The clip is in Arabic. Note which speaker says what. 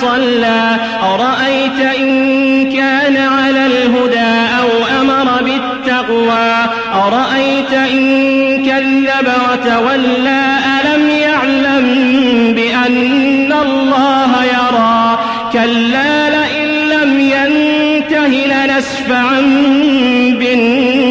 Speaker 1: صَلَّىٰ أَرَأَيْتَ إِن كَانَ عَلَى الْهُدَىٰ أَوْ أَمَرَ بِالتَّقْوَىٰ؟ أَرَأَيْتَ إِن كَذَّبَ وَتَوَلَّىٰ أَلَمْ يَعْلَم بِأَنَّ اللَّهَ يَرَىٰ؟ كَلَّا لَئِن لَّمْ يَنتَهِ لَنَسْفَعًا بِالنَّاصِيَةِ.